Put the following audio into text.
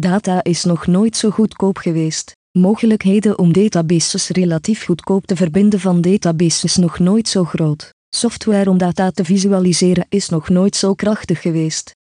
Data is nog nooit zo goedkoop geweest. Mogelijkheden om databases relatief goedkoop te verbinden van databases nog nooit zo groot. Software om data te visualiseren is nog nooit zo krachtig geweest.